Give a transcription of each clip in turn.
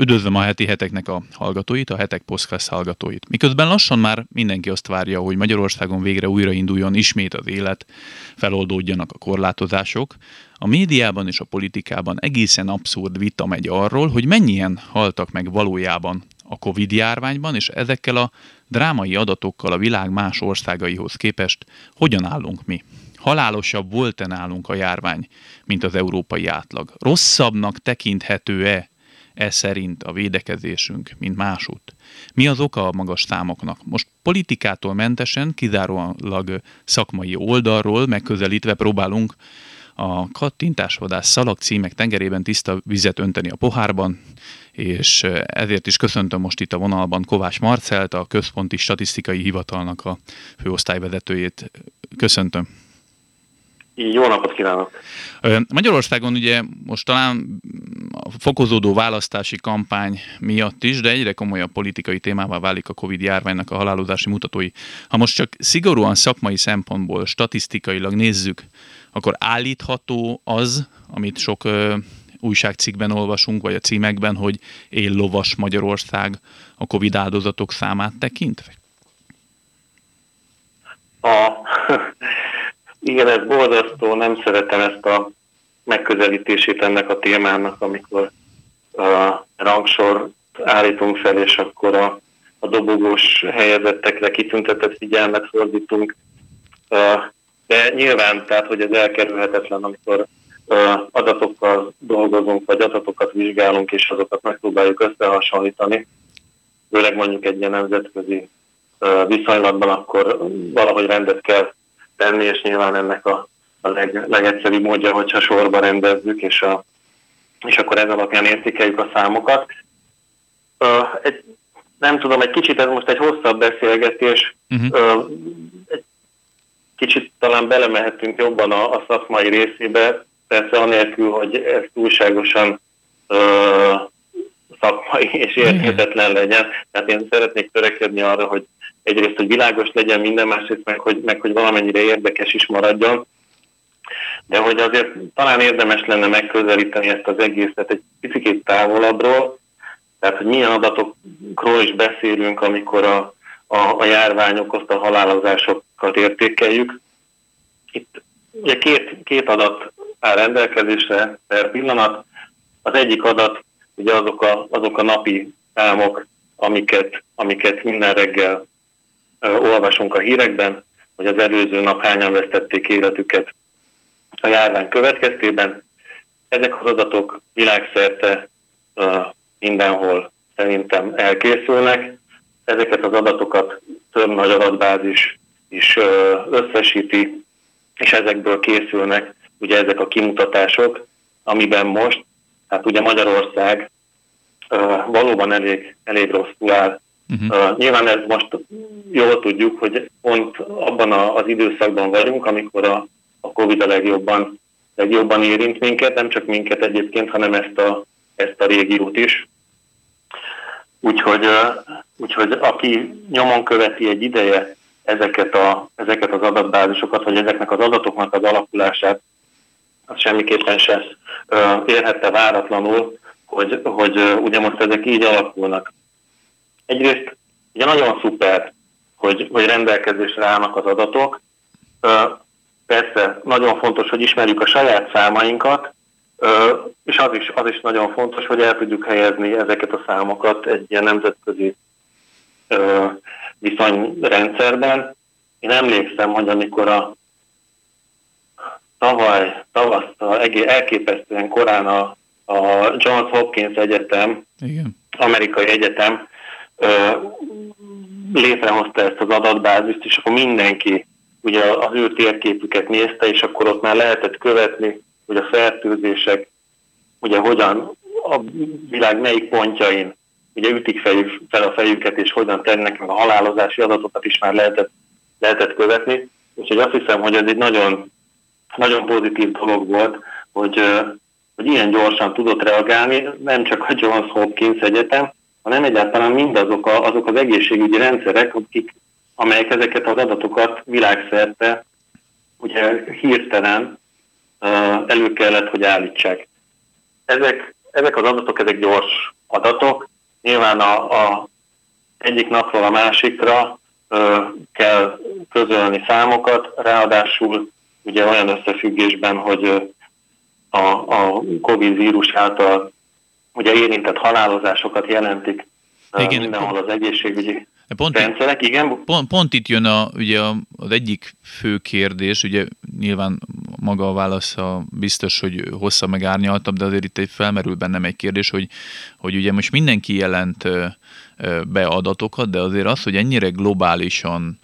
Üdvözlöm a heti heteknek a hallgatóit, a hetek podcast hallgatóit. Miközben lassan már mindenki azt várja, hogy Magyarországon végre újrainduljon ismét az élet, feloldódjanak a korlátozások, a médiában és a politikában egészen abszurd vita megy arról, hogy mennyien haltak meg valójában a Covid járványban, és ezekkel a drámai adatokkal a világ más országaihoz képest hogyan állunk mi. Halálosabb volt-e nálunk a járvány, mint az európai átlag? Rosszabbnak tekinthető-e e szerint a védekezésünk, mint másút. Mi az oka a magas számoknak? Most politikától mentesen, kizárólag szakmai oldalról megközelítve próbálunk a kattintásvadász szalag címek tengerében tiszta vizet önteni a pohárban, és ezért is köszöntöm most itt a vonalban Kovács Marcelt, a Központi Statisztikai Hivatalnak a főosztályvezetőjét. Köszöntöm. Jó napot kívánok! Magyarországon ugye most talán a fokozódó választási kampány miatt is, de egyre komolyabb politikai témává válik a Covid járványnak a halálozási mutatói. Ha most csak szigorúan szakmai szempontból, statisztikailag nézzük, akkor állítható az, amit sok ö, újságcikkben olvasunk, vagy a címekben, hogy él lovas Magyarország a Covid áldozatok számát tekintve? A igen, ez borzasztó, nem szeretem ezt a megközelítését ennek a témának, amikor a rangsor állítunk fel, és akkor a, a dobogós helyezettekre kitüntetett figyelmet fordítunk. De nyilván, tehát, hogy ez elkerülhetetlen, amikor adatokkal dolgozunk, vagy adatokat vizsgálunk, és azokat megpróbáljuk összehasonlítani, főleg mondjuk egy ilyen nemzetközi viszonylatban, akkor valahogy rendet kell tenni, és nyilván ennek a, a leg, legegyszerűbb módja, hogyha sorba rendezzük, és, a, és akkor ez alapján értékeljük a számokat. Uh, egy, nem tudom, egy kicsit ez most egy hosszabb beszélgetés, uh-huh. uh, egy kicsit talán belemehetünk jobban a, a szakmai részébe, persze anélkül, hogy ez túlságosan uh, szakmai és érthetetlen legyen. Tehát én szeretnék törekedni arra, hogy egyrészt, hogy világos legyen minden, másrészt meg hogy, meg, hogy valamennyire érdekes is maradjon. De hogy azért talán érdemes lenne megközelíteni ezt az egészet egy picit távolabbról, tehát hogy milyen adatokról is beszélünk, amikor a, a, a járvány okozta halálozásokat értékeljük. Itt ugye két, két adat áll rendelkezésre per pillanat. Az egyik adat ugye azok a, azok a napi számok, amiket, amiket minden reggel olvasunk a hírekben, hogy az előző nap hányan vesztették életüket a járvány következtében. Ezek az adatok világszerte mindenhol szerintem elkészülnek. Ezeket az adatokat több nagy adatbázis is összesíti, és ezekből készülnek ugye ezek a kimutatások, amiben most, hát ugye Magyarország valóban elég, elég rosszul áll Uh-huh. Uh, nyilván ez most jól tudjuk, hogy pont abban a, az időszakban vagyunk, amikor a, a Covid a legjobban, legjobban érint minket, nem csak minket egyébként, hanem ezt a, ezt a régiót is. Úgyhogy, úgyhogy aki nyomon követi egy ideje ezeket, a, ezeket az adatbázisokat, vagy ezeknek az adatoknak az alakulását, az semmiképpen se érhette váratlanul, hogy, hogy ugye most ezek így alakulnak. Egyrészt ugye nagyon szuper, hogy, hogy rendelkezésre állnak az adatok. Persze nagyon fontos, hogy ismerjük a saját számainkat, és az is, az is nagyon fontos, hogy el tudjuk helyezni ezeket a számokat egy ilyen nemzetközi viszonyrendszerben. Én emlékszem, hogy amikor a tavaly, tavasztal elképesztően korán a, a Johns Hopkins Egyetem, Igen. amerikai egyetem létrehozta ezt az adatbázist, és akkor mindenki ugye az ő térképüket nézte, és akkor ott már lehetett követni, hogy a fertőzések ugye hogyan a világ melyik pontjain ugye ütik fejük, fel a fejüket, és hogyan tennek a halálozási adatokat is már lehetett, lehetett követni. Úgyhogy azt hiszem, hogy ez egy nagyon, nagyon pozitív dolog volt, hogy, hogy ilyen gyorsan tudott reagálni, nem csak a Johns Hopkins Egyetem, hanem egyáltalán mindazok a, azok az egészségügyi rendszerek, akik, amelyek ezeket az adatokat világszerte ugye hirtelen elő kellett, hogy állítsák. Ezek ezek az adatok, ezek gyors adatok. Nyilván a, a egyik napról a másikra ö, kell közölni számokat, ráadásul ugye olyan összefüggésben, hogy a, a COVID vírus által ugye érintett halálozásokat jelentik igen, mindenhol az egészségügyi pont rendszerek, igen. Pont, pont itt jön a, ugye az egyik fő kérdés, ugye nyilván maga a válasz a biztos, hogy hossza meg árnyaltabb, de azért itt felmerül bennem egy kérdés, hogy, hogy ugye most mindenki jelent be adatokat, de azért az, hogy ennyire globálisan,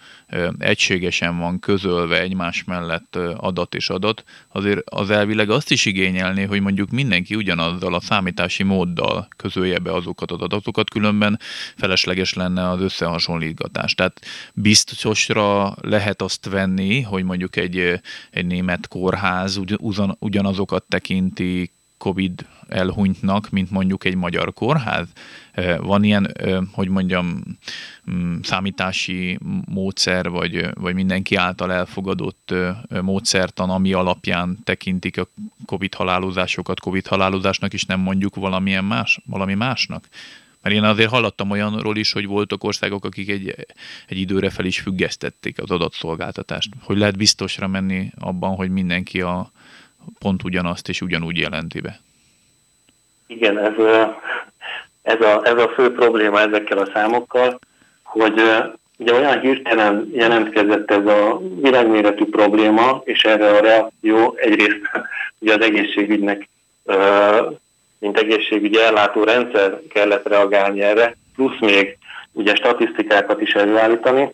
egységesen van közölve egymás mellett adat és adat, azért az elvileg azt is igényelné, hogy mondjuk mindenki ugyanazzal a számítási móddal közölje be azokat az adatokat, különben felesleges lenne az összehasonlítgatás. Tehát biztosra lehet azt venni, hogy mondjuk egy, egy német kórház ugyanazokat tekinti COVID elhunytnak, mint mondjuk egy magyar kórház? Van ilyen, hogy mondjam, mm, számítási módszer, vagy, vagy mindenki által elfogadott módszertan, ami alapján tekintik a COVID halálozásokat COVID halálozásnak, és nem mondjuk valamilyen más, valami másnak? Mert én azért hallottam olyanról is, hogy voltak országok, akik egy, egy időre fel is függesztették az adatszolgáltatást. Hogy lehet biztosra menni abban, hogy mindenki a, pont ugyanazt és ugyanúgy jelenti be. Igen, ez, ez, a, ez a fő probléma ezekkel a számokkal, hogy ugye olyan hirtelen jelentkezett ez a világméretű probléma, és erre a reakció egyrészt ugye az egészségügynek, mint egészségügyi ellátó rendszer kellett reagálni erre, plusz még ugye statisztikákat is előállítani,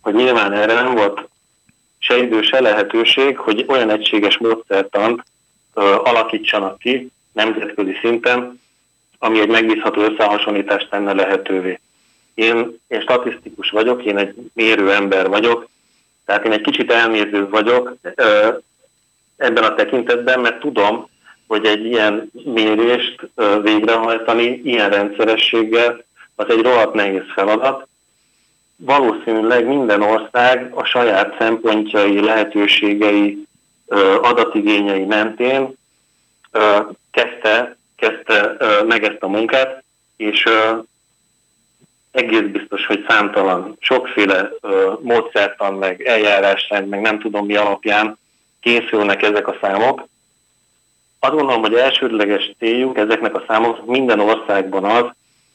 hogy nyilván erre nem volt se idő, se lehetőség, hogy olyan egységes módszertant alakítsanak ki nemzetközi szinten, ami egy megbízható összehasonlítást tenne lehetővé. Én, én statisztikus vagyok, én egy mérő ember vagyok, tehát én egy kicsit elnéző vagyok ebben a tekintetben, mert tudom, hogy egy ilyen mérést végrehajtani ilyen rendszerességgel az egy rohadt nehéz feladat, valószínűleg minden ország a saját szempontjai, lehetőségei, adatigényei mentén kezdte, kezdte meg ezt a munkát, és egész biztos, hogy számtalan, sokféle módszertan, meg eljárásrend, meg nem tudom mi alapján készülnek ezek a számok. Azt gondolom, hogy elsődleges céljuk ezeknek a számoknak minden országban az,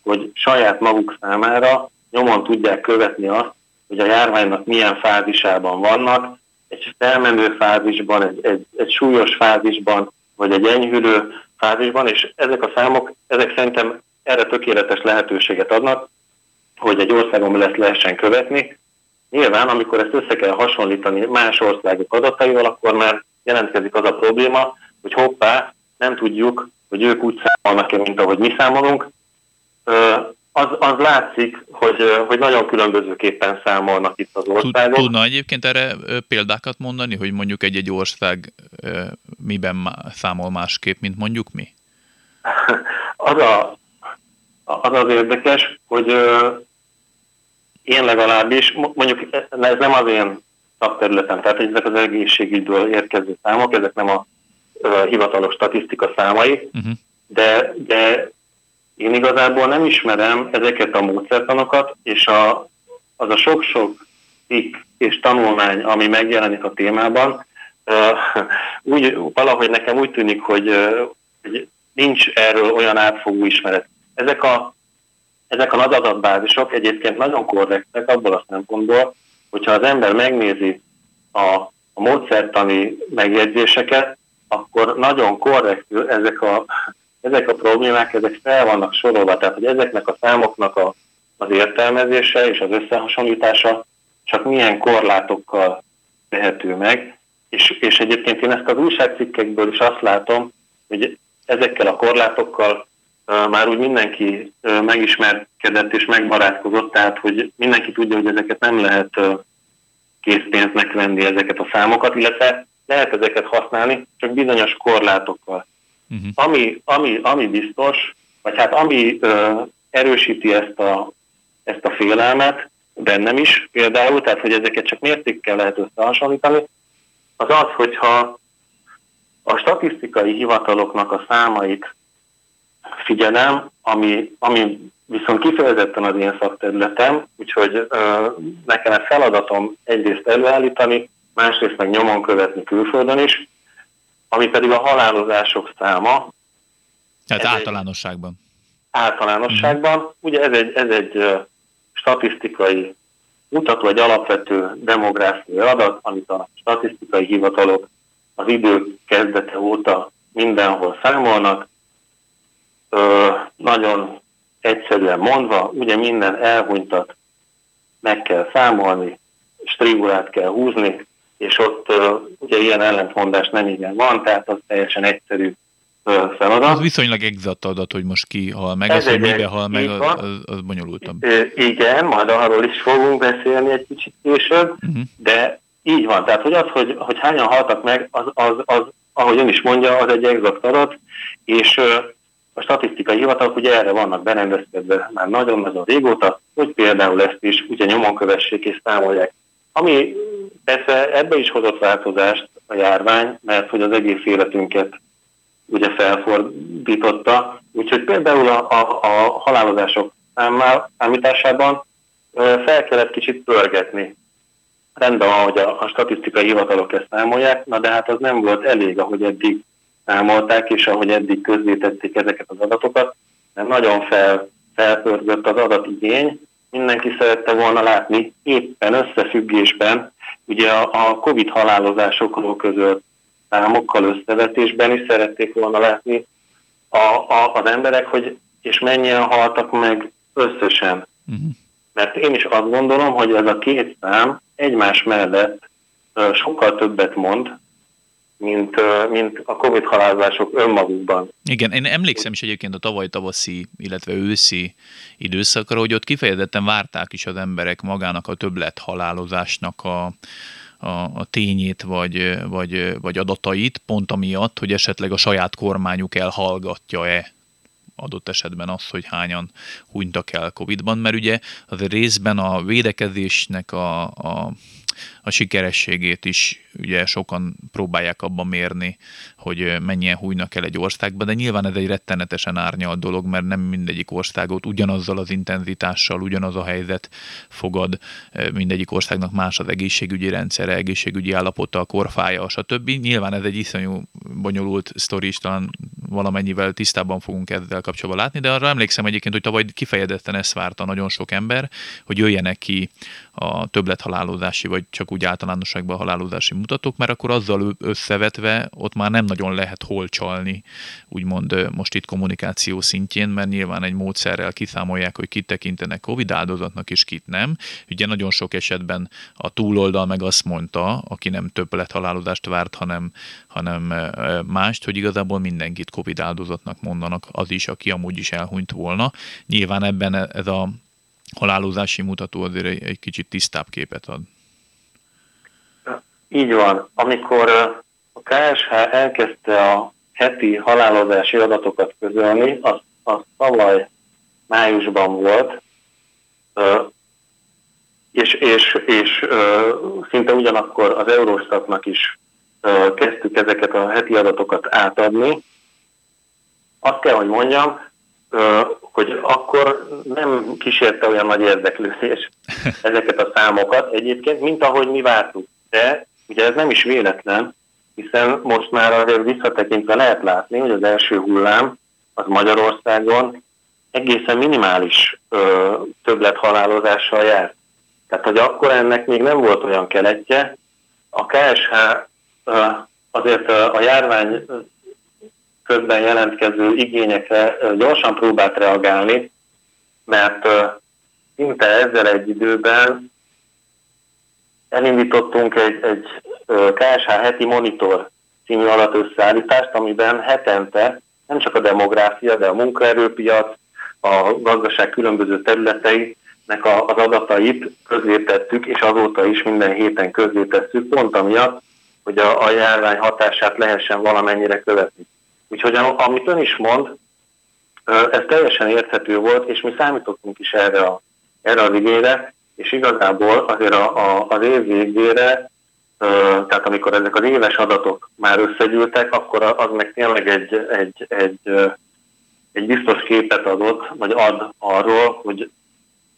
hogy saját maguk számára nyomon tudják követni azt, hogy a járványnak milyen fázisában vannak, egy felmenő fázisban, egy, egy, egy súlyos fázisban, vagy egy enyhülő fázisban, és ezek a számok, ezek szerintem erre tökéletes lehetőséget adnak, hogy egy országon lesz lehessen követni. Nyilván, amikor ezt össze kell hasonlítani más országok adataival, akkor már jelentkezik az a probléma, hogy hoppá, nem tudjuk, hogy ők úgy számolnak-e, mint ahogy mi számolunk az, az látszik, hogy, hogy nagyon különbözőképpen számolnak itt az országok. Tudna egyébként erre példákat mondani, hogy mondjuk egy-egy ország miben számol másképp, mint mondjuk mi? Az, a, az az érdekes, hogy én legalábbis, mondjuk ez nem az én szakterületem, tehát ezek az egészségügyből érkező számok, ezek nem a hivatalos statisztika számai, uh-huh. de, de én igazából nem ismerem ezeket a módszertanokat, és a, az a sok-sok cikk és tanulmány, ami megjelenik a témában, úgy, valahogy nekem úgy tűnik, hogy, hogy nincs erről olyan átfogó ismeret. Ezek a, ezek a nagy adatbázisok egyébként nagyon korrektek abból a szempontból, hogyha az ember megnézi a, a módszertani megjegyzéseket, akkor nagyon korrektül ezek a ezek a problémák, ezek fel vannak sorolva, tehát hogy ezeknek a számoknak a, az értelmezése és az összehasonlítása csak milyen korlátokkal tehető meg, és, és egyébként én ezt az újságcikkekből is azt látom, hogy ezekkel a korlátokkal uh, már úgy mindenki uh, megismerkedett és megbarátkozott, tehát hogy mindenki tudja, hogy ezeket nem lehet uh, készpénznek venni ezeket a számokat, illetve lehet ezeket használni, csak bizonyos korlátokkal. Uh-huh. Ami, ami, ami biztos, vagy hát ami ö, erősíti ezt a, ezt a félelmet, bennem is például, tehát hogy ezeket csak mértékkel lehet összehasonlítani, az az, hogyha a statisztikai hivataloknak a számait figyelem, ami, ami viszont kifejezetten az én szakterületem, úgyhogy ö, nekem ez feladatom egyrészt előállítani, másrészt meg nyomon követni külföldön is, ami pedig a halálozások száma. Tehát ez általánosságban. Egy, általánosságban. Ugye ez egy, ez egy statisztikai mutató, egy alapvető demográfiai adat, amit a statisztikai hivatalok az idő kezdete óta mindenhol számolnak. Ö, nagyon egyszerűen mondva, ugye minden elhunytat meg kell számolni, strigulát kell húzni, és ott ugye ilyen ellentmondás nem igen van, tehát az teljesen egyszerű feladat. Az viszonylag exakt adat, hogy most ki hal meg, Ez az, hogy mibe hal meg, az, az, az bonyolultabb. Igen, majd arról is fogunk beszélni egy kicsit később, uh-huh. de így van, tehát hogy az, hogy, hogy hányan haltak meg, az, az, az, ahogy ön is mondja, az egy exakt adat, és a statisztikai hivatalok ugye erre vannak berendezkedve már nagyon-nagyon régóta, hogy például ezt is ugye nyomon kövessék és számolják. Ami persze ebbe is hozott változást a járvány, mert hogy az egész életünket ugye felfordította, úgyhogy például a, a, a halálozások számításában fel kellett kicsit pörgetni. Rendben van, hogy a, a statisztikai hivatalok ezt számolják, na de hát az nem volt elég, ahogy eddig számolták, és ahogy eddig közzétették ezeket az adatokat, mert nagyon fel, felpörgött az adatigény, mindenki szerette volna látni éppen összefüggésben, ugye a, a COVID halálozásokról közölt számokkal összevetésben is szerették volna látni a, a, az emberek, hogy és mennyien haltak meg összesen. Uh-huh. Mert én is azt gondolom, hogy ez a két szám egymás mellett sokkal többet mond, mint, mint a Covid halálozások önmagukban. Igen, én emlékszem is egyébként a tavaly tavaszi, illetve őszi időszakra, hogy ott kifejezetten várták is az emberek magának a többlet halálozásnak a, a, a tényét vagy, vagy, vagy adatait, pont amiatt, hogy esetleg a saját kormányuk elhallgatja-e adott esetben az, hogy hányan hunytak el Covid-ban, mert ugye az részben a védekezésnek a, a a sikerességét is ugye sokan próbálják abban mérni, hogy mennyien hújnak el egy országba, de nyilván ez egy rettenetesen árnyalt dolog, mert nem mindegyik országot ugyanazzal az intenzitással, ugyanaz a helyzet fogad, mindegyik országnak más az egészségügyi rendszere, egészségügyi állapota, a korfája, stb. Nyilván ez egy iszonyú bonyolult sztori is, talán valamennyivel tisztában fogunk ezzel kapcsolatban látni, de arra emlékszem egyébként, hogy tavaly kifejezetten ezt várta nagyon sok ember, hogy jöjjenek ki a többlethalálozási, vagy csak úgy általánosságban a halálozási mutatók, mert akkor azzal összevetve ott már nem nagyon lehet hol csalni, úgymond most itt kommunikáció szintjén, mert nyilván egy módszerrel kiszámolják, hogy kit tekintenek Covid áldozatnak és kit nem. Ugye nagyon sok esetben a túloldal meg azt mondta, aki nem többlethalálozást várt, hanem, hanem mást, hogy igazából mindenkit Covid áldozatnak mondanak, az is, aki amúgy is elhunyt volna. Nyilván ebben ez a halálozási mutató azért egy kicsit tisztább képet ad. Így van. Amikor a KSH elkezdte a heti halálozási adatokat közölni, az, az tavaly májusban volt, és, és, és szinte ugyanakkor az Eurostatnak is kezdtük ezeket a heti adatokat átadni. Azt kell, hogy mondjam, hogy akkor nem kísérte olyan nagy érdeklődés ezeket a számokat egyébként, mint ahogy mi vártuk. De ugye ez nem is véletlen, hiszen most már azért visszatekintve lehet látni, hogy az első hullám az Magyarországon egészen minimális ö, többlethalálozással járt. Tehát, hogy akkor ennek még nem volt olyan keletje, a KSH ö, azért a járvány közben jelentkező igényekre gyorsan próbált reagálni, mert szinte ezzel egy időben elindítottunk egy, egy KSH heti monitor című alatt összeállítást, amiben hetente nem csak a demográfia, de a munkaerőpiac, a gazdaság különböző területeinek az adatait közzétettük, és azóta is minden héten közzétesszük, pont amiatt, hogy a, a járvány hatását lehessen valamennyire követni. Úgyhogy amit ön is mond, ez teljesen érthető volt, és mi számítottunk is erre, a, erre az igényre, és igazából azért a, a, az év végére, tehát amikor ezek az éves adatok már összegyűltek, akkor az meg tényleg egy, egy, egy egy biztos képet adott, vagy ad arról, hogy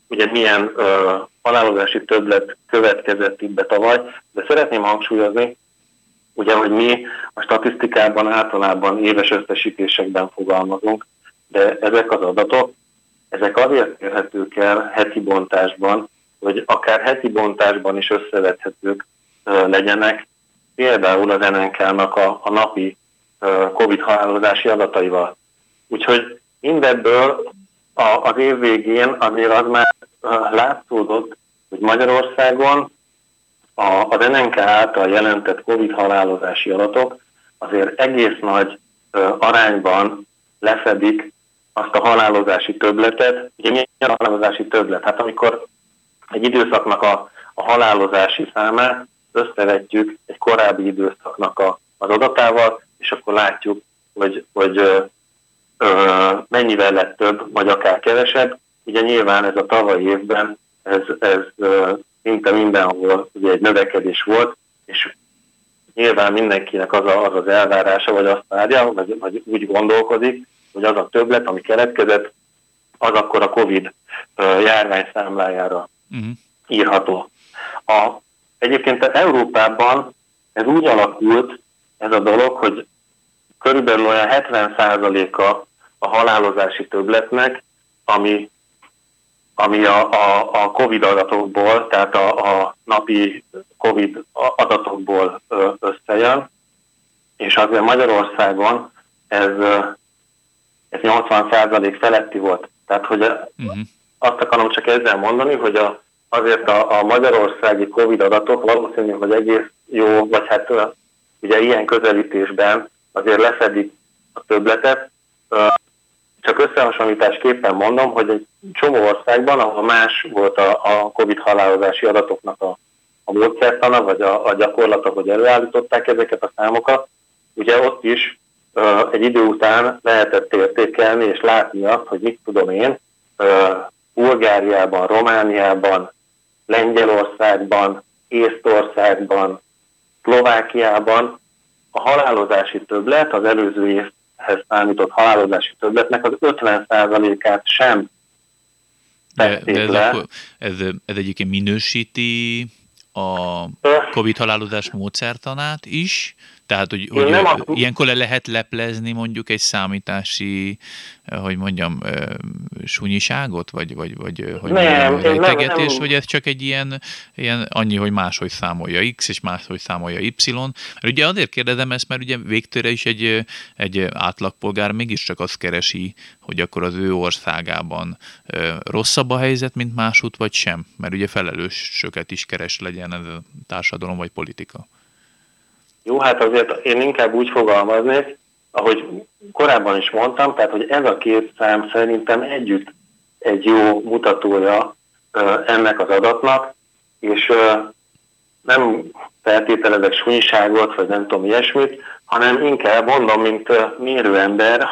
ugye milyen ö, halálozási többlet következett itt be tavaly, de szeretném hangsúlyozni, ugye, hogy mi a statisztikában általában éves összesítésekben fogalmazunk, de ezek az adatok, ezek azért érhetők el heti bontásban, hogy akár heti bontásban is összevethetők legyenek, például az NNK-nak a, a napi COVID halálozási adataival. Úgyhogy mindebből a, az év végén azért az már látszódott, hogy Magyarországon a, az NNK által jelentett COVID halálozási adatok azért egész nagy arányban lefedik azt a halálozási töbletet. Ugye mi a halálozási töblet? Hát amikor egy időszaknak a, a halálozási számát összevetjük egy korábbi időszaknak a, az adatával, és akkor látjuk, hogy, hogy ö, ö, mennyivel lett több, vagy akár kevesebb. Ugye nyilván ez a tavalyi évben, ez, ez ö, szinte mindenhol ugye egy növekedés volt, és nyilván mindenkinek az, a, az az elvárása, vagy azt várja, vagy, vagy úgy gondolkodik, hogy az a többlet, ami keletkezett, az akkor a Covid járvány számlájára uh-huh. írható. A, egyébként Európában ez úgy alakult, ez a dolog, hogy körülbelül olyan 70%-a a halálozási többletnek, ami ami a, a, a COVID adatokból, tehát a, a napi COVID adatokból összejön, és azért Magyarországon ez, ez 80% feletti volt. Tehát, hogy uh-huh. Azt akarom csak ezzel mondani, hogy a, azért a, a magyarországi COVID adatok valószínű, hogy egész jó, vagy hát ugye ilyen közelítésben azért lefedik a többletet. Csak összehasonlításképpen mondom, hogy egy csomó országban, ahol más volt a, a COVID halálozási adatoknak a, a módszertana, vagy a, a gyakorlata, hogy előállították ezeket a számokat, ugye ott is egy idő után lehetett értékelni és látni azt, hogy mit tudom én, Bulgáriában, Romániában, Lengyelországban, Észtországban, Szlovákiában. A halálozási többlet az előző év hez számított halálozási többletnek az 50%-át sem de, de ez, akkor, ez, ez egyébként minősíti a COVID halálozás módszertanát is, tehát, hogy, hogy nem ilyenkor le lehet leplezni mondjuk egy számítási, hogy mondjam, sunyiságot, vagy, vagy, vagy hogy nem, mondjam, rejtegetés, nem, vagy ez csak egy ilyen, ilyen annyi, hogy máshogy számolja X, és máshogy számolja Y. Mert ugye azért kérdezem ezt, mert ugye végtőre is egy, egy átlagpolgár mégiscsak azt keresi, hogy akkor az ő országában rosszabb a helyzet, mint másút, vagy sem. Mert ugye felelősöket is keres legyen ez a társadalom vagy politika. Jó, hát azért én inkább úgy fogalmaznék, ahogy korábban is mondtam, tehát hogy ez a két szám szerintem együtt egy jó mutatója ennek az adatnak, és nem feltételezek sunyiságot, vagy nem tudom ilyesmit, hanem inkább mondom, mint mérőember,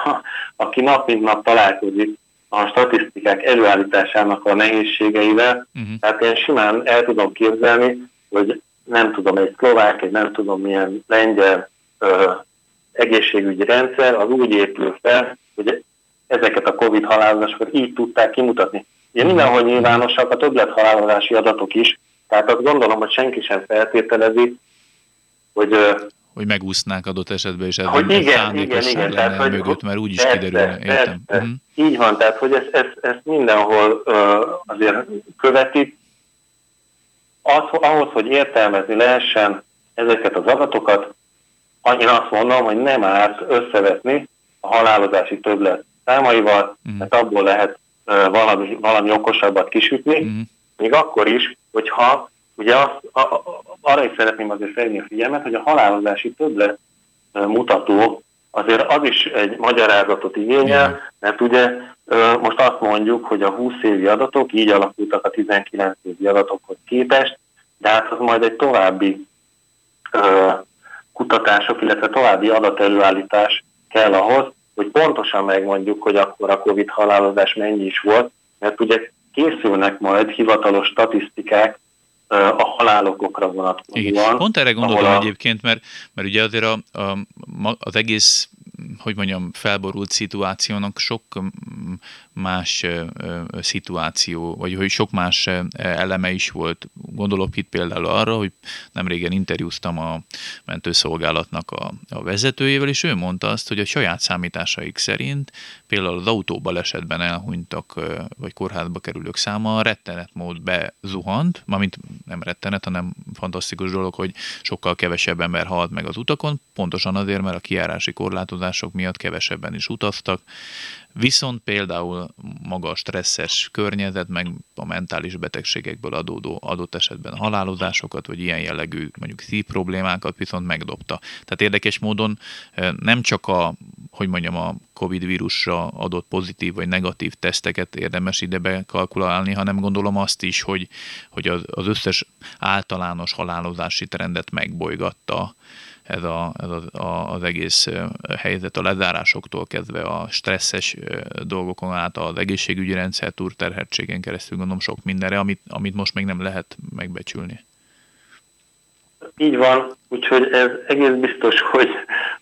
aki nap mint nap találkozik a statisztikák előállításának a nehézségeivel. Uh-huh. Tehát én simán el tudom képzelni, hogy nem tudom, egy szlovák, egy nem tudom milyen lengyel ö, egészségügyi rendszer, az úgy épül fel, hogy ezeket a Covid halálozásokat így tudták kimutatni. Ugye mindenhol nyilvánosak a többlethalálozási adatok is, tehát azt gondolom, hogy senki sem feltételezi, hogy hogy megúsznák adott esetben, és ez hogy igen, igen, igen, tehát, mögött, mert úgy is kiderülne, értem. uh-huh. Így van, tehát hogy ezt, ezt, ezt mindenhol uh, azért követik, az, ahhoz, hogy értelmezni lehessen ezeket az adatokat, én azt mondom, hogy nem árt összevetni a halálozási többlet számaival, mm. mert abból lehet uh, valami, valami okosabbat kisütni, mm. még akkor is, hogyha ugye azt, a, a, arra is szeretném azért felhívni a figyelmet, hogy a halálozási többlet uh, mutató azért az is egy magyarázatot igényel, mert ugye most azt mondjuk, hogy a 20 évi adatok így alakultak a 19 évi adatokhoz képest, de hát az majd egy további uh, kutatások, illetve további adatelőállítás kell ahhoz, hogy pontosan megmondjuk, hogy akkor a COVID halálozás mennyi is volt, mert ugye készülnek majd hivatalos statisztikák a halálokokra vonatkozóan. Igen. Pont erre gondoltam a... egyébként, mert, mert ugye azért a, a, az egész hogy mondjam, felborult szituációnak sok más szituáció, vagy hogy sok más eleme is volt. Gondolok itt például arra, hogy nem régen interjúztam a mentőszolgálatnak a, a vezetőjével, és ő mondta azt, hogy a saját számításaik szerint például az autóbalesetben elhunytak, vagy kórházba kerülők száma rettenet mód bezuhant, mármint nem rettenet, hanem fantasztikus dolog, hogy sokkal kevesebb ember halt meg az utakon, pontosan azért, mert a kiárási korlátozások miatt kevesebben is utaztak, Viszont például maga a stresszes környezet, meg a mentális betegségekből adódó adott esetben halálozásokat, vagy ilyen jellegű mondjuk szív problémákat viszont megdobta. Tehát érdekes módon nem csak a, hogy mondjam, a Covid vírusra adott pozitív vagy negatív teszteket érdemes ide bekalkulálni, hanem gondolom azt is, hogy, hogy az összes általános halálozási trendet megbolygatta ez, a, ez a, a, az egész helyzet a lezárásoktól kezdve a stresszes dolgokon át az egészségügyi rendszer túrterhetségen keresztül gondolom sok mindenre, amit, amit most még nem lehet megbecsülni. Így van, úgyhogy ez egész biztos, hogy,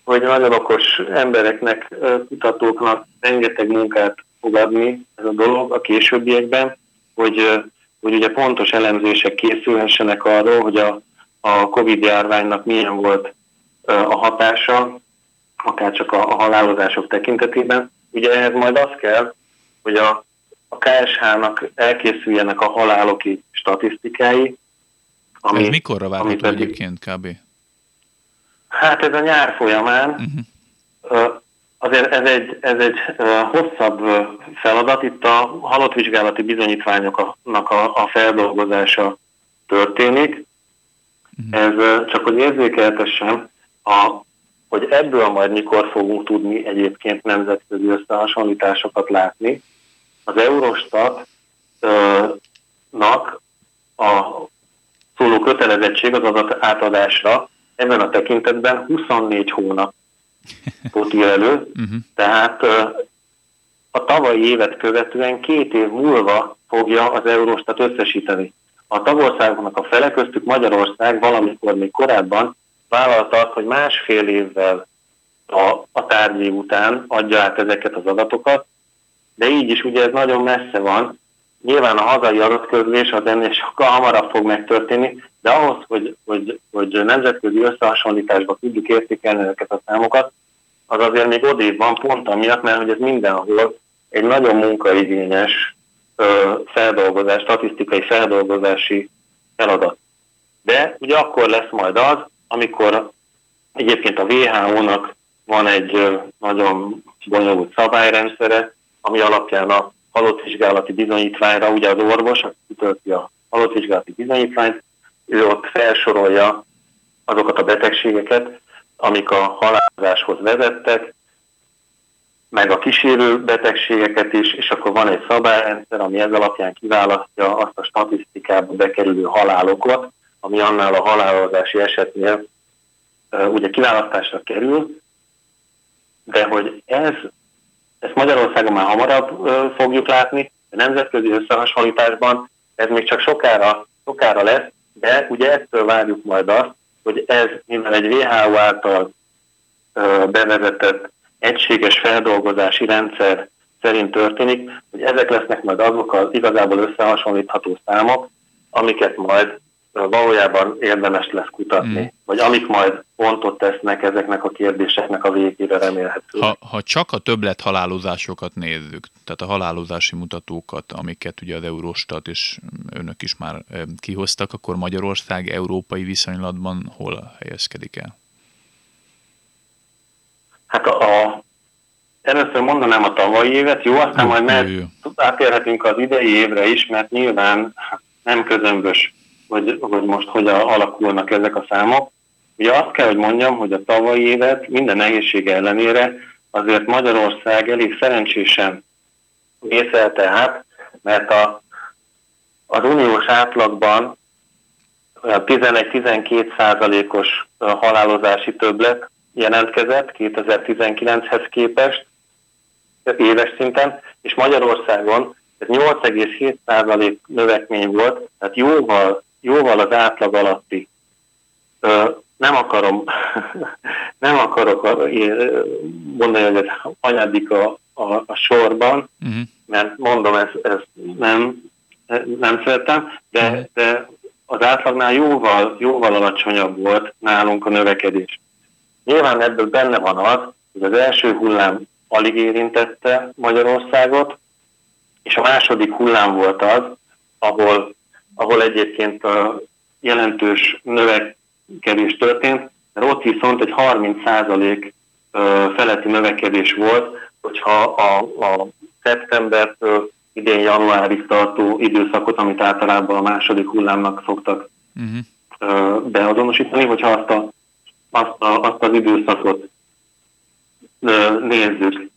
hogy nagyon okos embereknek, kutatóknak rengeteg munkát fog adni ez a dolog a későbbiekben, hogy, hogy ugye pontos elemzések készülhessenek arról, hogy a, a Covid járványnak milyen volt a hatása, akár csak a, a halálozások tekintetében. Ugye ehhez majd az kell, hogy a, a KSH-nak elkészüljenek a haláloki statisztikái. Ami, ez mikorra várható pedig, egyébként kb? Hát ez a nyár folyamán. Uh-huh. Azért ez egy, ez egy hosszabb feladat. Itt a halottvizsgálati bizonyítványoknak a, a feldolgozása történik. Uh-huh. Ez csak, hogy érzékeltessem, a, hogy ebből majd mikor fogunk tudni egyébként nemzetközi összehasonlításokat látni, az Eurostatnak a szóló kötelezettség az adat átadásra ebben a tekintetben 24 hónap ír elő, uh-huh. tehát a tavalyi évet követően két év múlva fogja az Eurostat összesíteni. A tagországoknak a fele köztük Magyarország valamikor még korábban vállalta hogy másfél évvel a, a tárgyi után adja át ezeket az adatokat, de így is ugye ez nagyon messze van. Nyilván a hazai adatközlés az ennél sokkal hamarabb fog megtörténni, de ahhoz, hogy, hogy, hogy nemzetközi összehasonlításba tudjuk értékelni ezeket a számokat, az azért még odébb van pont amiatt, mert hogy ez mindenhol egy nagyon munkaigényes ö, feldolgozás, statisztikai feldolgozási feladat. De ugye akkor lesz majd az, amikor egyébként a WHO-nak van egy nagyon bonyolult szabályrendszere, ami alapján a halottvizsgálati bizonyítványra, ugye az orvos, aki kitölti a halottvizsgálati bizonyítványt, ő ott felsorolja azokat a betegségeket, amik a halálozáshoz vezettek, meg a kísérő betegségeket is, és akkor van egy szabályrendszer, ami ez alapján kiválasztja azt a statisztikába bekerülő halálokat, ami annál a halálozási esetnél ugye kiválasztásra kerül, de hogy ez, ezt Magyarországon már hamarabb fogjuk látni, a nemzetközi összehasonlításban ez még csak sokára, sokára lesz, de ugye ettől várjuk majd azt, hogy ez, mivel egy WHO által bevezetett egységes feldolgozási rendszer szerint történik, hogy ezek lesznek majd azok az igazából összehasonlítható számok, amiket majd valójában érdemes lesz kutatni, mm. vagy amik majd pontot tesznek ezeknek a kérdéseknek a végére remélhető. Ha, ha csak a többlet halálozásokat nézzük, tehát a halálozási mutatókat, amiket ugye az Eurostat és önök is már kihoztak, akkor Magyarország európai viszonylatban hol helyezkedik el? Hát a, a először mondanám a tavalyi évet, jó, aztán jó, majd mert átérhetünk az idei évre is, mert nyilván nem közömbös hogy, hogy most hogyan alakulnak ezek a számok. Ugye azt kell, hogy mondjam, hogy a tavalyi évet minden nehézsége ellenére azért Magyarország elég szerencsésen vészelte át, mert a, az uniós átlagban 11-12 százalékos halálozási többlet jelentkezett 2019-hez képest éves szinten, és Magyarországon 8,7 százalék növekmény volt, tehát jóval jóval az átlag alatti ö, nem akarom, nem akarok mondani, hogy ez anyadik a, a, a sorban, uh-huh. mert mondom, ez, ez nem, nem szeretem, de, uh-huh. de az átlagnál jóval, jóval alacsonyabb volt nálunk a növekedés. Nyilván ebből benne van az, hogy az első hullám alig érintette Magyarországot, és a második hullám volt az, ahol, ahol egyébként a jelentős növekedés történt, mert ott viszont egy 30% feletti növekedés volt, hogyha a, a szeptembertől idén januárig tartó időszakot, amit általában a második hullámnak szoktak uh-huh. beazonosítani, hogyha azt, a, azt, a, azt az időszakot nézzük.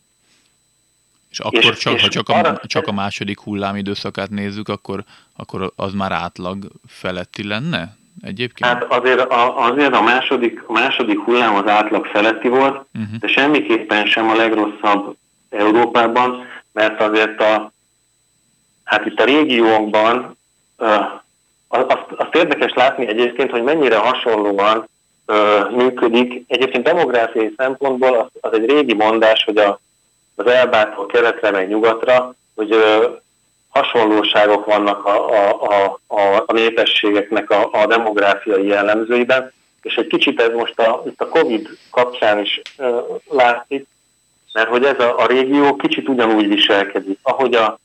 És akkor és, csak, és ha csak a, csak a második hullám időszakát nézzük, akkor, akkor az már átlag feletti lenne egyébként? Hát azért a, azért a, második, a második hullám az átlag feletti volt, uh-huh. de semmiképpen sem a legrosszabb Európában, mert azért a, hát itt a régiónkban uh, azt, azt érdekes látni egyébként, hogy mennyire hasonlóan működik. Egyébként demográfiai szempontból az, az egy régi mondás, hogy a, az elbától keletre meg nyugatra, hogy hasonlóságok vannak a, a, a, a népességeknek a, a demográfiai jellemzőiben, és egy kicsit ez most a, itt a Covid kapcsán is uh, látszik, mert hogy ez a, a régió kicsit ugyanúgy viselkedik, ahogy a,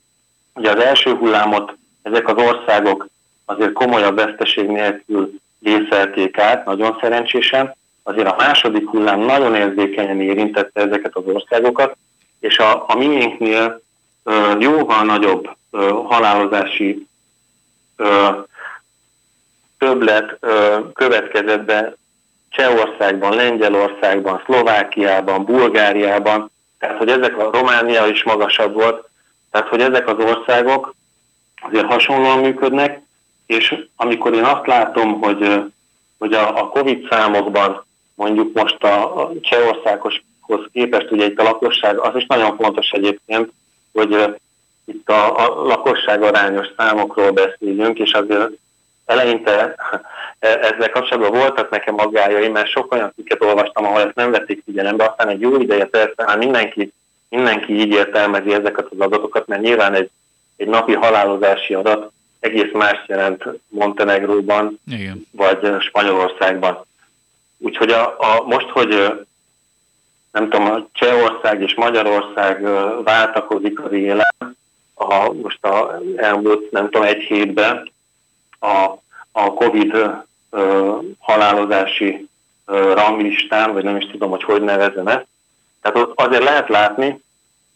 ugye az első hullámot ezek az országok azért komolyabb veszteség nélkül vészelték át, nagyon szerencsésen, azért a második hullám nagyon érzékenyen érintette ezeket az országokat, és a, a miénknél ö, jóval nagyobb ö, halálozási ö, többlet ö, következett be Csehországban, Lengyelországban, Szlovákiában, Bulgáriában, tehát hogy ezek a Románia is magasabb volt, tehát hogy ezek az országok azért hasonlóan működnek, és amikor én azt látom, hogy, hogy a, a Covid számokban mondjuk most a, a Csehországoshoz képest ugye itt a lakosság, az is nagyon fontos egyébként, hogy itt a, a lakosság arányos számokról beszéljünk, és azért eleinte e, ezzel kapcsolatban voltak nekem aggályai, mert sok olyan cikket olvastam, ahol ezt nem vették figyelembe, aztán egy jó ideje persze már mindenki, mindenki így értelmezi ezeket az adatokat, mert nyilván egy, egy napi halálozási adat egész más jelent Montenegróban, Igen. vagy Spanyolországban. Úgyhogy a, a, most, hogy nem tudom, a Csehország és Magyarország váltakozik az élet, a, most a elmúlt, nem tudom, egy hétben, a, a COVID ö, halálozási ö, ranglistán, vagy nem is tudom, hogy hogy nevezem ezt. Tehát ott azért lehet látni,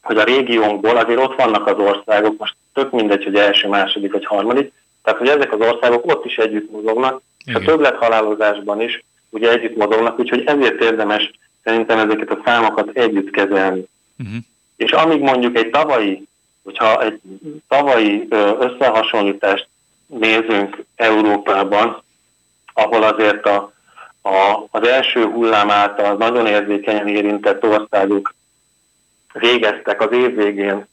hogy a régiónkból azért ott vannak az országok, most tök mindegy, hogy első, második vagy harmadik, tehát hogy ezek az országok ott is együtt mozognak, és a többlet halálozásban is ugye együtt mozognak, úgyhogy ezért érdemes szerintem ezeket a számokat együtt kezelni. Uh-huh. És amíg mondjuk egy tavalyi, hogyha egy tavalyi összehasonlítást nézünk Európában, ahol azért a, a, az első hullám által nagyon érzékenyen érintett országok végeztek az év végén,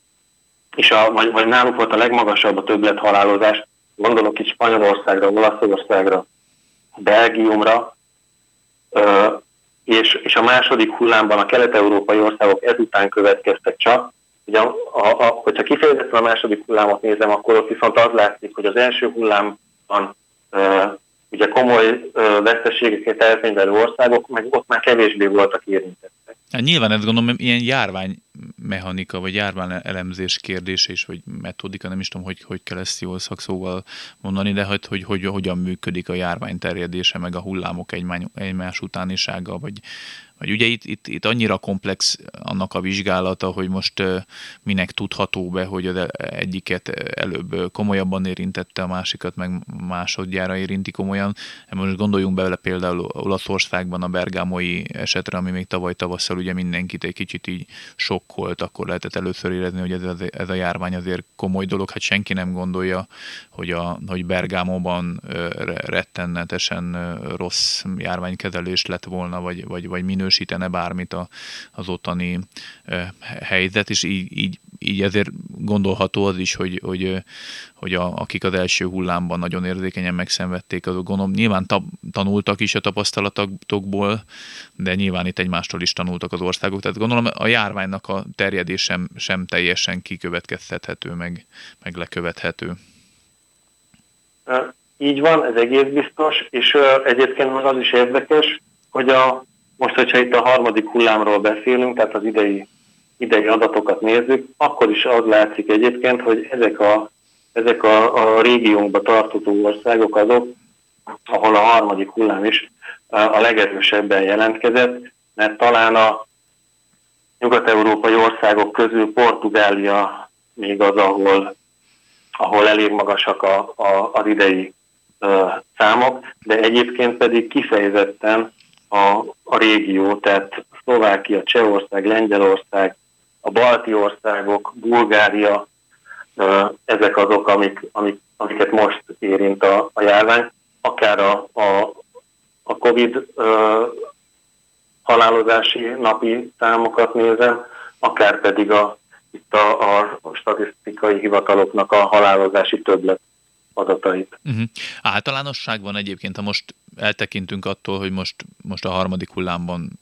és a, vagy, vagy náluk volt a legmagasabb a többlet halálozás, gondolok itt Spanyolországra, Olaszországra, Belgiumra, ö, és, és a második hullámban a kelet-európai országok ezután következtek csak, Ugye, a, a, a, hogyha kifejezetten a második hullámot nézem, akkor ott viszont az látszik, hogy az első hullámban e, ugye komoly e, veszteségeket elkönyvelő országok, meg ott már kevésbé voltak érintettek. Hát nyilván ezt gondolom, ilyen járvány mechanika, vagy járvány elemzés kérdése is, vagy metodika, nem is tudom, hogy, hogy kell ezt jól szakszóval mondani, de hogy, hogy, hogy hogyan működik a járvány terjedése, meg a hullámok egymás utánisága, vagy, vagy ugye itt, itt, itt annyira komplex annak a vizsgálata, hogy most minek tudható be, hogy az egyiket előbb komolyabban érintette, a másikat meg másodjára érinti komolyan. Most gondoljunk bele például Olaszországban a bergámoi esetre, ami még tavaly tavasszal ugye mindenkit egy kicsit így sokkolt, akkor lehetett először érezni, hogy ez, ez a járvány azért komoly dolog. Hát senki nem gondolja, hogy, a, hogy Bergámóban rettenetesen rossz járványkezelés lett volna, vagy, vagy, vagy minő minősítene bármit a, az ottani helyzet, és így, így, így ezért gondolható az is, hogy, hogy, hogy a, akik az első hullámban nagyon érzékenyen megszenvedték, azok gondolom nyilván ta, tanultak is a tapasztalatokból, de nyilván itt egymástól is tanultak az országok. Tehát gondolom a járványnak a terjedés sem, sem teljesen kikövetkezhethető, meg, meg lekövethető. Így van, ez egész biztos, és egyébként meg az is érdekes, hogy a, most, hogyha itt a harmadik hullámról beszélünk, tehát az idei, idei adatokat nézzük, akkor is az látszik egyébként, hogy ezek a, ezek a, a régiónkba tartozó országok azok, ahol a harmadik hullám is a legerősebben jelentkezett, mert talán a nyugat-európai országok közül Portugália még az, ahol, ahol elég magasak a, a, az idei ö, számok, de egyébként pedig kifejezetten a, a régió, tehát Szlovákia, Csehország, Lengyelország, a balti országok, Bulgária, ö, ezek azok, amik, amik, amiket most érint a, a járvány, akár a, a, a COVID ö, halálozási napi számokat nézem, akár pedig a, itt a, a statisztikai hivataloknak a halálozási többlet adatait. Uh-huh. Általánosságban egyébként, ha most eltekintünk attól, hogy most, most a harmadik hullámban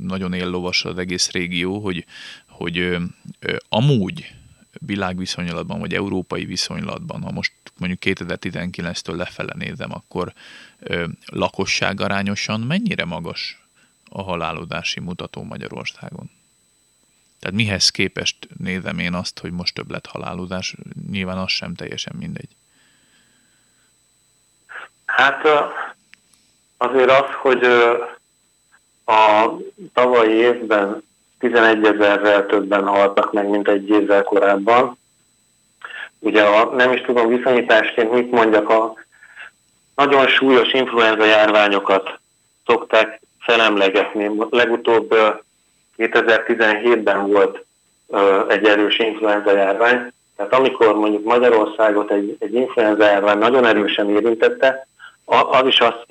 nagyon éllovas az egész régió, hogy, hogy ö, ö, amúgy világviszonylatban, vagy európai viszonylatban, ha most mondjuk 2019-től lefele nézem, akkor ö, lakosság arányosan mennyire magas a halálodási mutató Magyarországon? Tehát mihez képest nézem én azt, hogy most több lett halálozás, nyilván az sem teljesen mindegy. Hát azért az, hogy a tavalyi évben 11 ezerrel többen haltak meg, mint egy évvel korábban. Ugye a, nem is tudom viszonyításként mit mondjak, a nagyon súlyos influenza járványokat szokták felemlegetni. Legutóbb 2017-ben volt egy erős influenza járvány, tehát amikor mondjuk Magyarországot egy, egy influenza járvány nagyon erősen érintette, az is azt,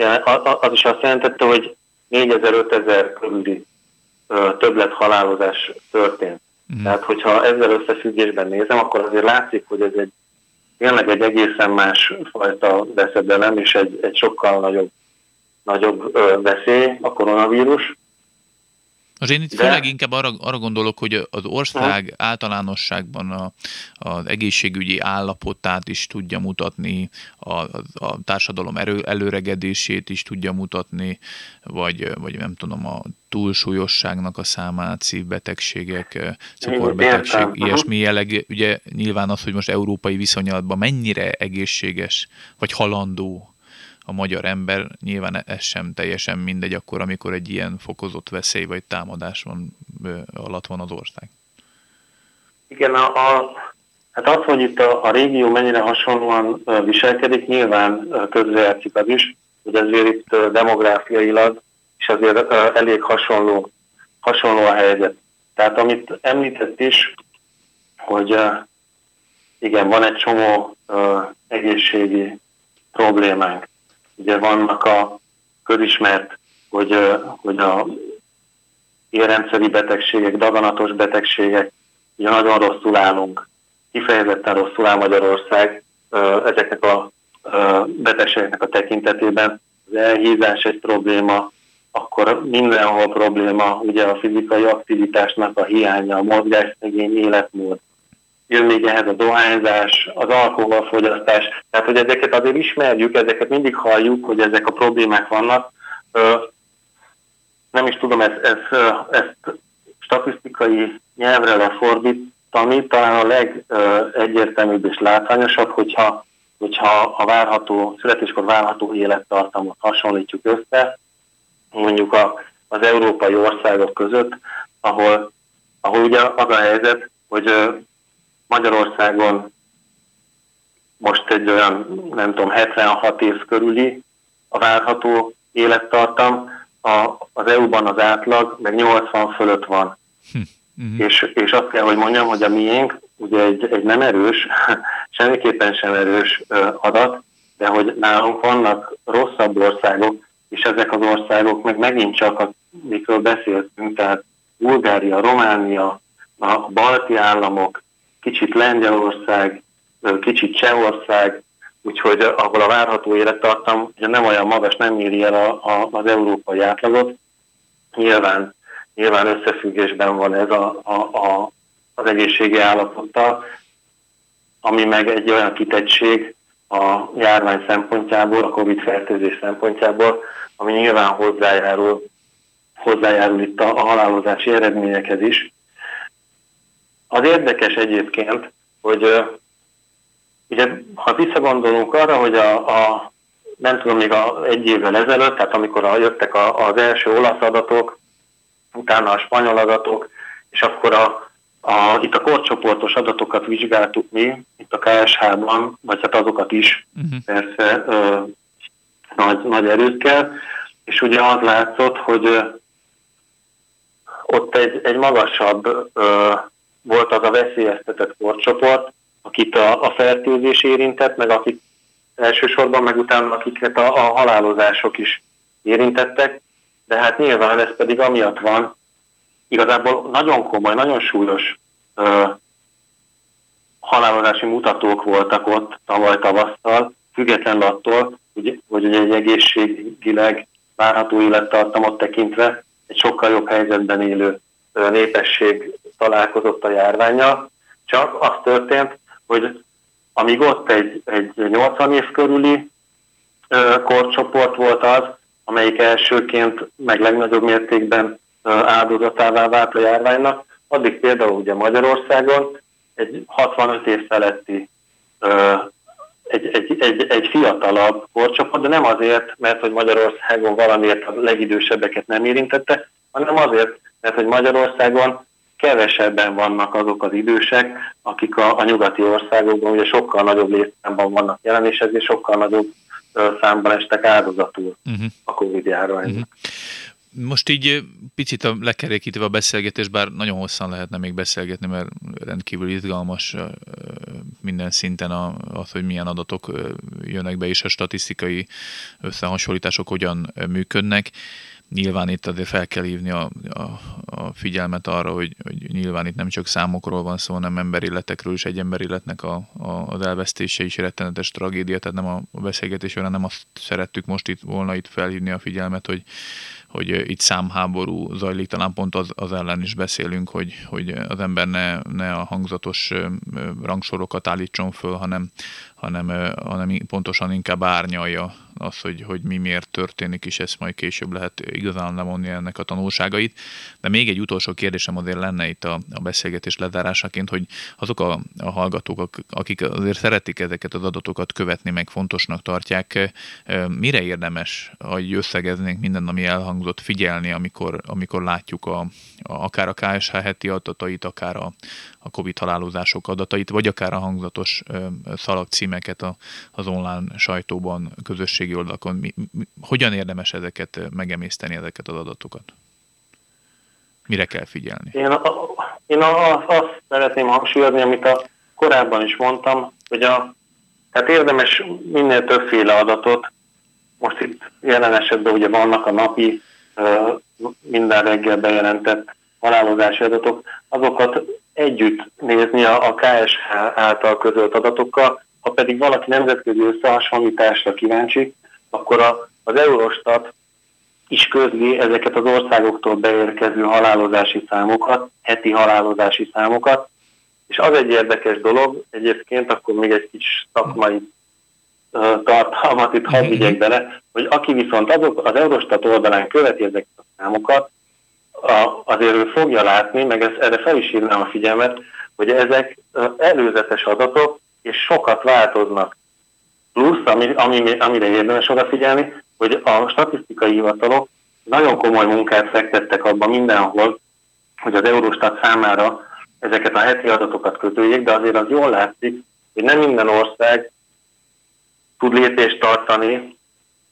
az is azt jelentette, hogy 4000-5000 körüli többlet halálozás történt. Mm. Tehát, hogyha ezzel összefüggésben nézem, akkor azért látszik, hogy ez egy tényleg egy egészen más fajta veszedelem, és egy, egy sokkal nagyobb, nagyobb veszély a koronavírus. Most én itt De... főleg inkább arra, arra gondolok, hogy az ország ha. általánosságban a, az egészségügyi állapotát is tudja mutatni, a, a társadalom erő, előregedését is tudja mutatni, vagy, vagy nem tudom, a túlsúlyosságnak a számát, szívbetegségek, cukorbetegség, ilyesmi jelleg. Ugye nyilván az, hogy most európai viszonylatban mennyire egészséges, vagy halandó a magyar ember, nyilván ez sem teljesen mindegy akkor, amikor egy ilyen fokozott veszély vagy támadás van, alatt van az ország. Igen, a, a, hát az, hogy itt a, a régió mennyire hasonlóan viselkedik, nyilván közrejátszik az is, hogy azért itt demográfiailag és azért elég hasonló, hasonló a helyzet. Tehát amit említett is, hogy igen, van egy csomó egészségi problémánk. Ugye vannak a közismert, hogy, hogy a érrendszeri betegségek, daganatos betegségek, ugye nagyon rosszul állunk, kifejezetten rosszul áll Magyarország ezeknek a betegségeknek a tekintetében. Az elhízás egy probléma, akkor mindenhol probléma, ugye a fizikai aktivitásnak a hiánya, a mozgásszegény életmód, jön még ehhez a dohányzás, az alkoholfogyasztás, tehát hogy ezeket azért ismerjük, ezeket mindig halljuk, hogy ezek a problémák vannak. Nem is tudom ezt, ezt, ezt statisztikai nyelvre lefordítani, talán a legegyértelműbb és látványosabb, hogyha, hogyha a várható, születéskor várható élettartamot hasonlítjuk össze, mondjuk a, az európai országok között, ahol, ahol ugye az a helyzet, hogy Magyarországon most egy olyan, nem tudom, 76 év körüli a várható élettartam, a, az EU-ban az átlag meg 80 fölött van. Hm. Uh-huh. És, és azt kell, hogy mondjam, hogy a miénk ugye egy, egy nem erős, semmiképpen sem erős adat, de hogy nálunk vannak rosszabb országok, és ezek az országok meg megint csak, amikről beszéltünk, tehát Bulgária, Románia, a balti államok, kicsit Lengyelország, kicsit Csehország, úgyhogy ahol a várható élettartam ugye nem olyan magas, nem éri el a, a, az európai átlagot. Nyilván, nyilván összefüggésben van ez a, a, a, az egészségi állapottal, ami meg egy olyan kitettség a járvány szempontjából, a Covid fertőzés szempontjából, ami nyilván hozzájárul, hozzájárul itt a, a halálozási eredményekhez is. Az érdekes egyébként, hogy ugye, ha visszagondolunk arra, hogy a, a nem tudom, még a, egy évvel ezelőtt, tehát amikor a, jöttek a, az első olasz adatok, utána a spanyol adatok, és akkor a, a, itt a korcsoportos adatokat vizsgáltuk mi, itt a KSH-ban, vagy hát azokat is uh-huh. persze ö, nagy, nagy erőkkel, és ugye az látszott, hogy ö, ott egy, egy magasabb ö, volt az a veszélyeztetett korcsoport, akit a, a fertőzés érintett, meg akik elsősorban, meg utána akiket a, a halálozások is érintettek, de hát nyilván ez pedig amiatt van, igazából nagyon komoly, nagyon súlyos ö, halálozási mutatók voltak ott tavaly tavasszal, független attól, hogy, hogy egy egészségileg várható élettartamot tekintve egy sokkal jobb helyzetben élő népesség találkozott a járványa, csak az történt, hogy amíg ott egy, egy 80 év körüli ö, korcsoport volt az, amelyik elsőként meg legnagyobb mértékben áldozatává vált a járványnak, addig például ugye Magyarországon egy 65 év feletti ö, egy, egy, egy, egy fiatalabb korcsoport, de nem azért, mert hogy Magyarországon valamiért a legidősebbeket nem érintette, hanem azért, mert hogy Magyarországon kevesebben vannak azok az idősek, akik a, a nyugati országokban ugye sokkal nagyobb létszámban vannak jelen, és ezért sokkal nagyobb számban estek áldozatul uh-huh. a Covid járványnak. Uh-huh. Most így picit a lekerékítve a beszélgetés, bár nagyon hosszan lehetne még beszélgetni, mert rendkívül izgalmas minden szinten az, hogy milyen adatok jönnek be, és a statisztikai összehasonlítások hogyan működnek. Nyilván itt azért fel kell hívni a, a, a figyelmet arra, hogy, hogy nyilván itt nem csak számokról van szó, hanem emberilletekről is, egy emberilletnek a, a, az elvesztése is rettenetes tragédia, tehát nem a beszélgetés során nem azt szerettük most itt volna itt felhívni a figyelmet, hogy hogy itt számháború zajlik, talán pont az, az ellen is beszélünk, hogy, hogy az ember ne, ne a hangzatos rangsorokat állítson föl, hanem, hanem, hanem pontosan inkább árnyalja az, hogy, hogy mi miért történik, és ezt majd később lehet igazán lemonni ennek a tanulságait. De még egy utolsó kérdésem azért lenne itt a, a beszélgetés lezárásaként, hogy azok a, a hallgatók, akik azért szeretik ezeket az adatokat követni, meg fontosnak tartják, mire érdemes, hogy összegeznénk minden, ami elhangzott, figyelni, amikor, amikor látjuk a, a, akár a KSH heti adatait, akár a, a COVID halálozások adatait, vagy akár a hangzatos szalagcímeket az online sajtóban, közösségi oldalakon. Hogyan érdemes ezeket megemészteni, ezeket az adatokat? Mire kell figyelni? Én, a, én azt, azt szeretném hangsúlyozni, amit a korábban is mondtam, hogy a, tehát érdemes minél többféle adatot, most itt jelen esetben ugye vannak a napi, minden reggel bejelentett halálozási adatok, azokat együtt nézni a, a KSH által közölt adatokkal, ha pedig valaki nemzetközi összehasonlításra kíváncsi, akkor a, az Eurostat is közli ezeket az országoktól beérkező halálozási számokat, heti halálozási számokat, és az egy érdekes dolog, egyébként akkor még egy kis szakmai uh, tartalmat itt hadd vigyek bele, hogy aki viszont azok az Eurostat oldalán követi ezeket a számokat, a, azért ő fogja látni, meg ez, erre fel is hívnám a figyelmet, hogy ezek előzetes adatok, és sokat változnak. Plusz, ami, ami, amire érdemes odafigyelni, hogy a statisztikai hivatalok nagyon komoly munkát fektettek abban mindenhol, hogy az Eurostat számára ezeket a heti adatokat kötőjék, de azért az jól látszik, hogy nem minden ország tud lépést tartani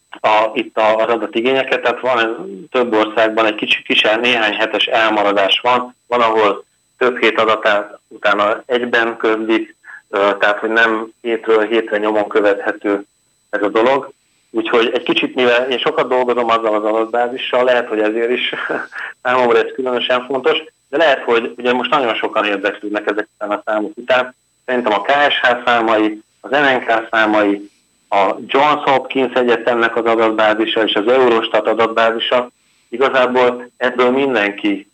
a, itt az adatigényeket, tehát van több országban egy kicsi, kis néhány hetes elmaradás van, van, ahol több hét adatát utána egyben közlik, tehát hogy nem hétről hétre nyomon követhető ez a dolog, Úgyhogy egy kicsit, mivel én sokat dolgozom azzal az adatbázissal, lehet, hogy ezért is számomra ez különösen fontos, de lehet, hogy ugye most nagyon sokan érdeklődnek ezek után a számok után. Szerintem a KSH számai, az NNK számai, a Johns Hopkins Egyetemnek az adatbázisa és az Eurostat adatbázisa, igazából ebből mindenki,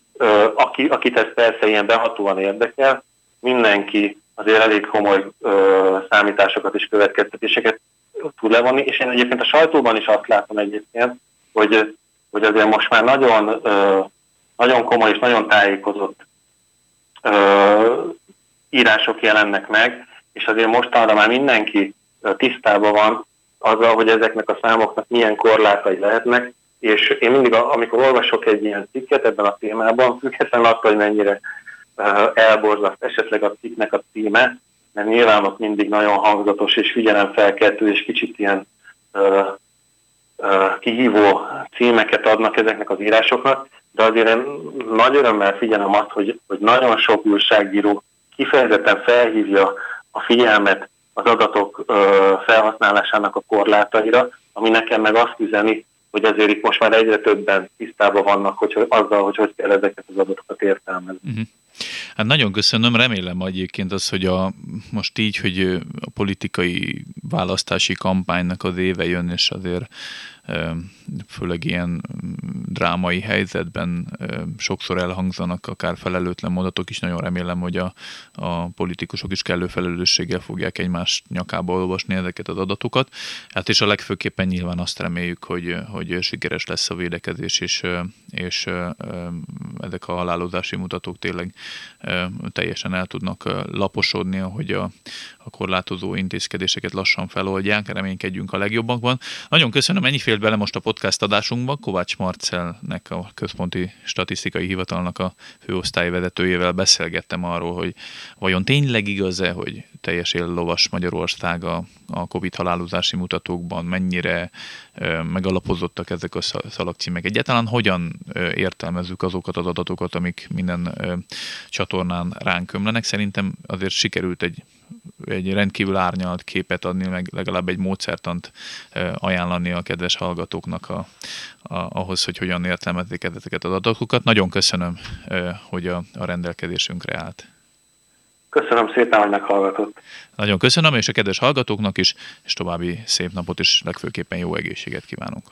aki, akit ez persze ilyen behatóan érdekel, mindenki azért elég komoly számításokat és következtetéseket tud levonni, és én egyébként a sajtóban is azt látom egyébként, hogy, hogy azért most már nagyon, nagyon komoly és nagyon tájékozott írások jelennek meg, és azért mostanra már mindenki tisztában van azzal, hogy ezeknek a számoknak milyen korlátai lehetnek, és én mindig, amikor olvasok egy ilyen cikket ebben a témában, függetlenül attól, hogy mennyire elborzaszt esetleg a cikknek a címe, mert nyilván ott mindig nagyon hangzatos és figyelemfelkeltő és kicsit ilyen ö, ö, kihívó címeket adnak ezeknek az írásoknak, de azért én nagy örömmel figyelem azt, hogy, hogy nagyon sok újságíró kifejezetten felhívja a figyelmet az adatok felhasználásának a korlátaira, ami nekem meg azt üzeni, hogy azért itt most már egyre többen tisztában vannak hogy, azzal, hogy hogy kell ezeket az adatokat értelmezni. Uh-huh. Hát nagyon köszönöm, remélem egyébként az, hogy a, most így, hogy a politikai választási kampánynak az éve jön, és azért főleg ilyen drámai helyzetben sokszor elhangzanak akár felelőtlen mondatok is. Nagyon remélem, hogy a, a politikusok is kellő felelősséggel fogják egymás nyakába olvasni ezeket az adatokat. Hát és a legfőképpen nyilván azt reméljük, hogy, hogy sikeres lesz a védekezés, és, és ezek a halálozási mutatók tényleg teljesen el tudnak laposodni, ahogy a, a korlátozó intézkedéseket lassan feloldják, reménykedjünk a legjobbakban. Nagyon köszönöm, ennyi félt bele most a podcast adásunkba. Kovács Marcelnek, a Központi Statisztikai Hivatalnak a főosztályvezetőjével beszélgettem arról, hogy vajon tényleg igaz-e, hogy teljes lovas Magyarország a, a Covid halálozási mutatókban, mennyire megalapozottak ezek a szalagcímek. Egyáltalán hogyan értelmezzük azokat az adatokat, amik minden csatornán ránk ömlenek. Szerintem azért sikerült egy egy rendkívül árnyalt képet adni, meg legalább egy módszertant ajánlani a kedves hallgatóknak a, a, ahhoz, hogy hogyan értelmezik ezeket az adatokat. Nagyon köszönöm, hogy a, a rendelkezésünkre állt. Köszönöm szépen, hogy meghallgatott. Nagyon köszönöm, és a kedves hallgatóknak is, és további szép napot, és legfőképpen jó egészséget kívánunk.